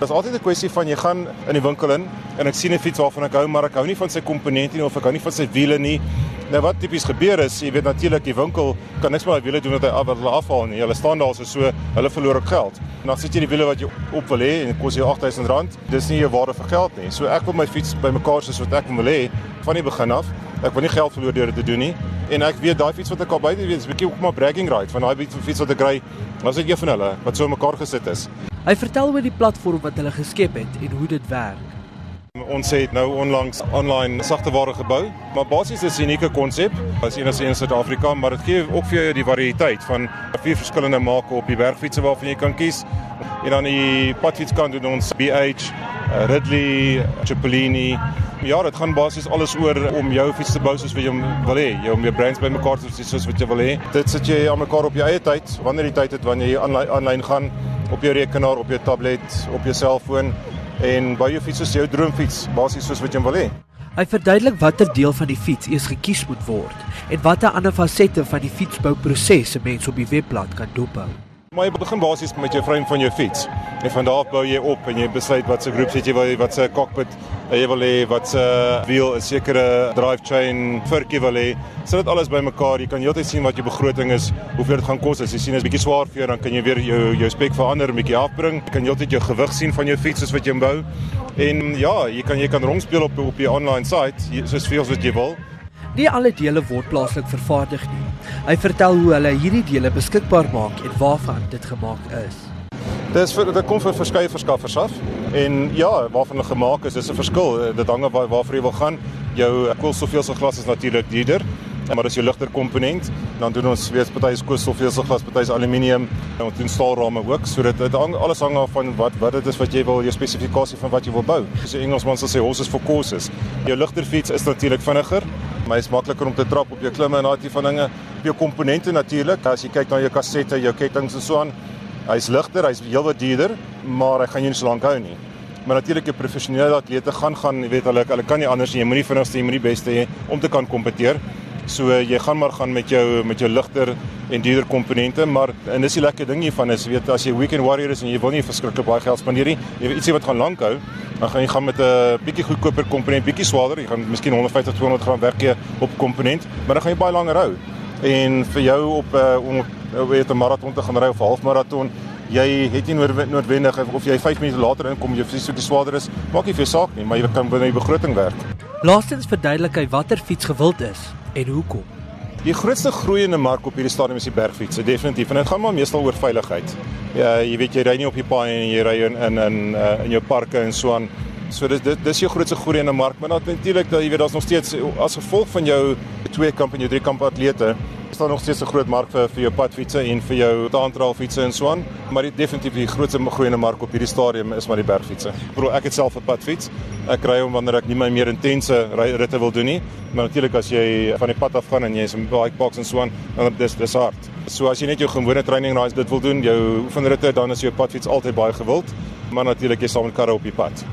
Dit is altyd 'n kwessie van jy gaan in die winkel in en ek sien 'n fiets waarvan ek hou, maar ek hou nie van sy komponente nie of ek hou nie van sy wiele nie. Nou wat tipies gebeur is, jy weet natuurlik die winkel kan niks met daai wiele doen wat hy af wil afhaal nie. Hulle staan daar so, hulle verloor ook geld. En dan sit jy die wiele wat jy op wil hê en dit kos jou R8000. Dis nie 'n waarde vir geld nie. So ek wil my fiets bymekaar soos wat ek wil hê van die begin af. Ek wil nie geld verloor deur dit te doen nie. En ek weet daai fiets wat ek al buite weet, is 'n bietjie ook maar bragging right van daai fiets wat ek ry. Was dit een van hulle wat so mekaar gesit is. Hy vertel oor die platform wat hulle geskep het en hoe dit werk. Ons het nou onlangs online sagteware gebou, maar basies is 'n unieke konsep. As enigste in Suid-Afrika, maar dit gee ook vir jou die variëteit van vier verskillende make op die bergfietsse waarvan jy kan kies. En dan die padfietskant doen ons BH, Ridley, Cipollini. Ja, dit gaan basies alles oor om jou fiets te bou soos wat jy wil hê, jou om jou brands bymekaar te sit soos wat jy wil hê. Dit sit jy aan mekaar op jou eie tyd, wanneer jy tyd het wanneer jy aanlyn gaan op jou rekenaar, op jou tablet, op jou selfoon en by jou fiets is jou droomfiets basies soos wat jy wil hê. Hy verduidelik watter deel van die fiets eers gekies moet word en watter ander fasette van die fietsbouproses 'n mens op die webblad kan dophou. Maar jy begin basies met jou frame van jou fiets. En van daar af bou jy op en jy besluit wat se groep sit jy wil wat se cockpit jy wil hê, wat se wiel, 'n sekere drivetrain virkie wil hê. Sit dit alles bymekaar. Jy kan heeltyd sien wat jou begroting is, hoeveel dit gaan kos. As jy sien is bietjie swaar vir jou, dan kan jy weer jou jou spek verander, 'n bietjie afbring. Jy kan heeltyd jou gewig sien van jou fiets soos wat jy hom bou. En ja, jy kan jy kan rondspeel op op die online site soos veel wat jy wil. Nie alle dele word plaaslik vervaardig nie. Hy vertel hoe hulle hierdie dele beskikbaar maak en waarvan dit gemaak is. Dis vir dit kom vir verskeie verskaffers af en ja, waarvan hulle gemaak is, dis 'n verskil. Dit hang af waar, waarvoor jy wil gaan. Jou koolstofveelselglas is natuurlik duurder maar dis jou ligter komponent. Dan doen ons weet party is koolstofveelselglas, party is aluminium en ons doen staalrame ook. So dit dit hang alles hang af van wat wat dit is wat jy wil jou spesifikasie van wat jy wil bou. So Engelsman sal sê horses for courses. Jou ligter fiets is natuurlik vinniger, maar is makliker om te trap op jou klimme en daai tipe van dinge. Op jou komponente natuurlik, as jy kyk na jou kassette, jou kettinge en so aan, hy's ligter, hy's heelwat duurder, maar hy gaan jou nie so lank hou nie. Maar natuurlik 'n professionele atlete gaan gaan, jy weet hulle hulle kan nie anders nie. Jy moenie vinnigste, jy moenie beste hê om te kan kompeteer. So jy gaan maar gaan met jou met jou ligter en duurder komponente, maar en dis die lekker ding hiervan is weet as jy weekend warrior is en jy wil nie verskriklik baie geld spandeer nie, jy weet ietsie wat gaan lank hou, dan gaan jy gaan met 'n bietjie goedkoper komponent, bietjie swaarder, jy gaan miskien 150 200 gram werk gee op komponent, maar dan gaan jy baie langer hou. En vir jou op 'n uh, om weet 'n maraton te gaan ry of 'n halfmaraton, jy het nie noodwendig of jy 5 minute later inkom jy fiets so die swaarder is, maak nie vir saak nie, maar jy kan binne die begroting werk. Laastens verduidelik hy watter fiets gewild is en hoekom. Die grootste groeiende mark op hierdie stadium is die bergfietsse, definitief. En dit gaan maar meestal oor veiligheid. Ja, jy weet jy ry nie op die paaie en jy ry in in in uh, in jou parke en so aan. So dis dit dis jou grootste groeiende mark, maar natuurlik dat jy weet daar's nog steeds as gevolg van jou twee kamp en jou drie kamp atlete daar nog steeds 'n groot mark vir vir jou padfietsse en vir jou taantraalfietsse en so aan, maar die definitief die grootste groeiende mark op hierdie stadium is maar die bergfietsse. Bedoel ek het self 'n padfiets. Ek ry hom wanneer ek nie my meer intense ritte wil doen nie, maar natuurlik as jy van die pad af gaan en jy is in bike box en so aan, dan dis dis hard. So as jy net jou gewone training rides dit wil doen, jou oefenritte, dan is jou padfiets altyd baie gewild, maar natuurlik jy saam met karre op die pad.